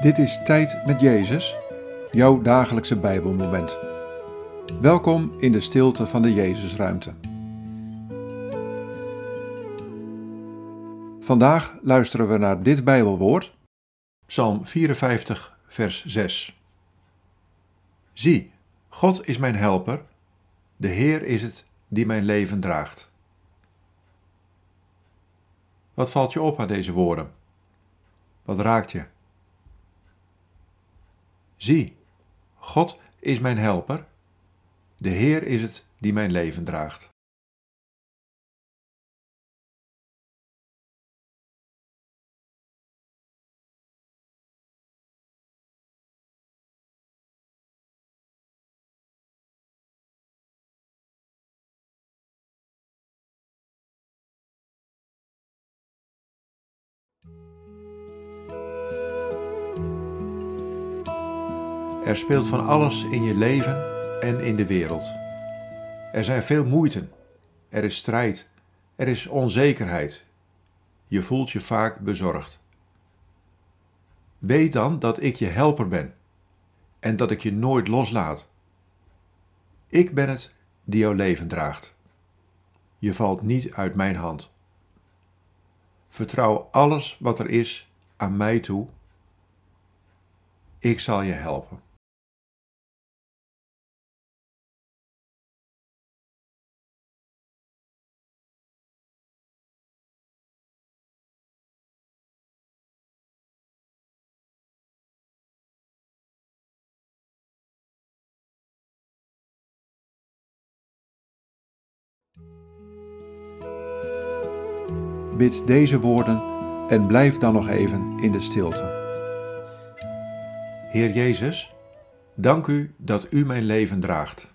Dit is Tijd met Jezus, jouw dagelijkse Bijbelmoment. Welkom in de stilte van de Jezusruimte. Vandaag luisteren we naar dit Bijbelwoord, Psalm 54, vers 6. Zie, God is mijn helper, de Heer is het die mijn leven draagt. Wat valt je op aan deze woorden? Wat raakt je? Zie, God is mijn helper, de Heer is het die mijn leven draagt. Er speelt van alles in je leven en in de wereld. Er zijn veel moeiten, er is strijd, er is onzekerheid. Je voelt je vaak bezorgd. Weet dan dat ik je helper ben en dat ik je nooit loslaat. Ik ben het die jouw leven draagt. Je valt niet uit mijn hand. Vertrouw alles wat er is aan mij toe. Ik zal je helpen. Bid deze woorden en blijf dan nog even in de stilte. Heer Jezus, dank u dat u mijn leven draagt.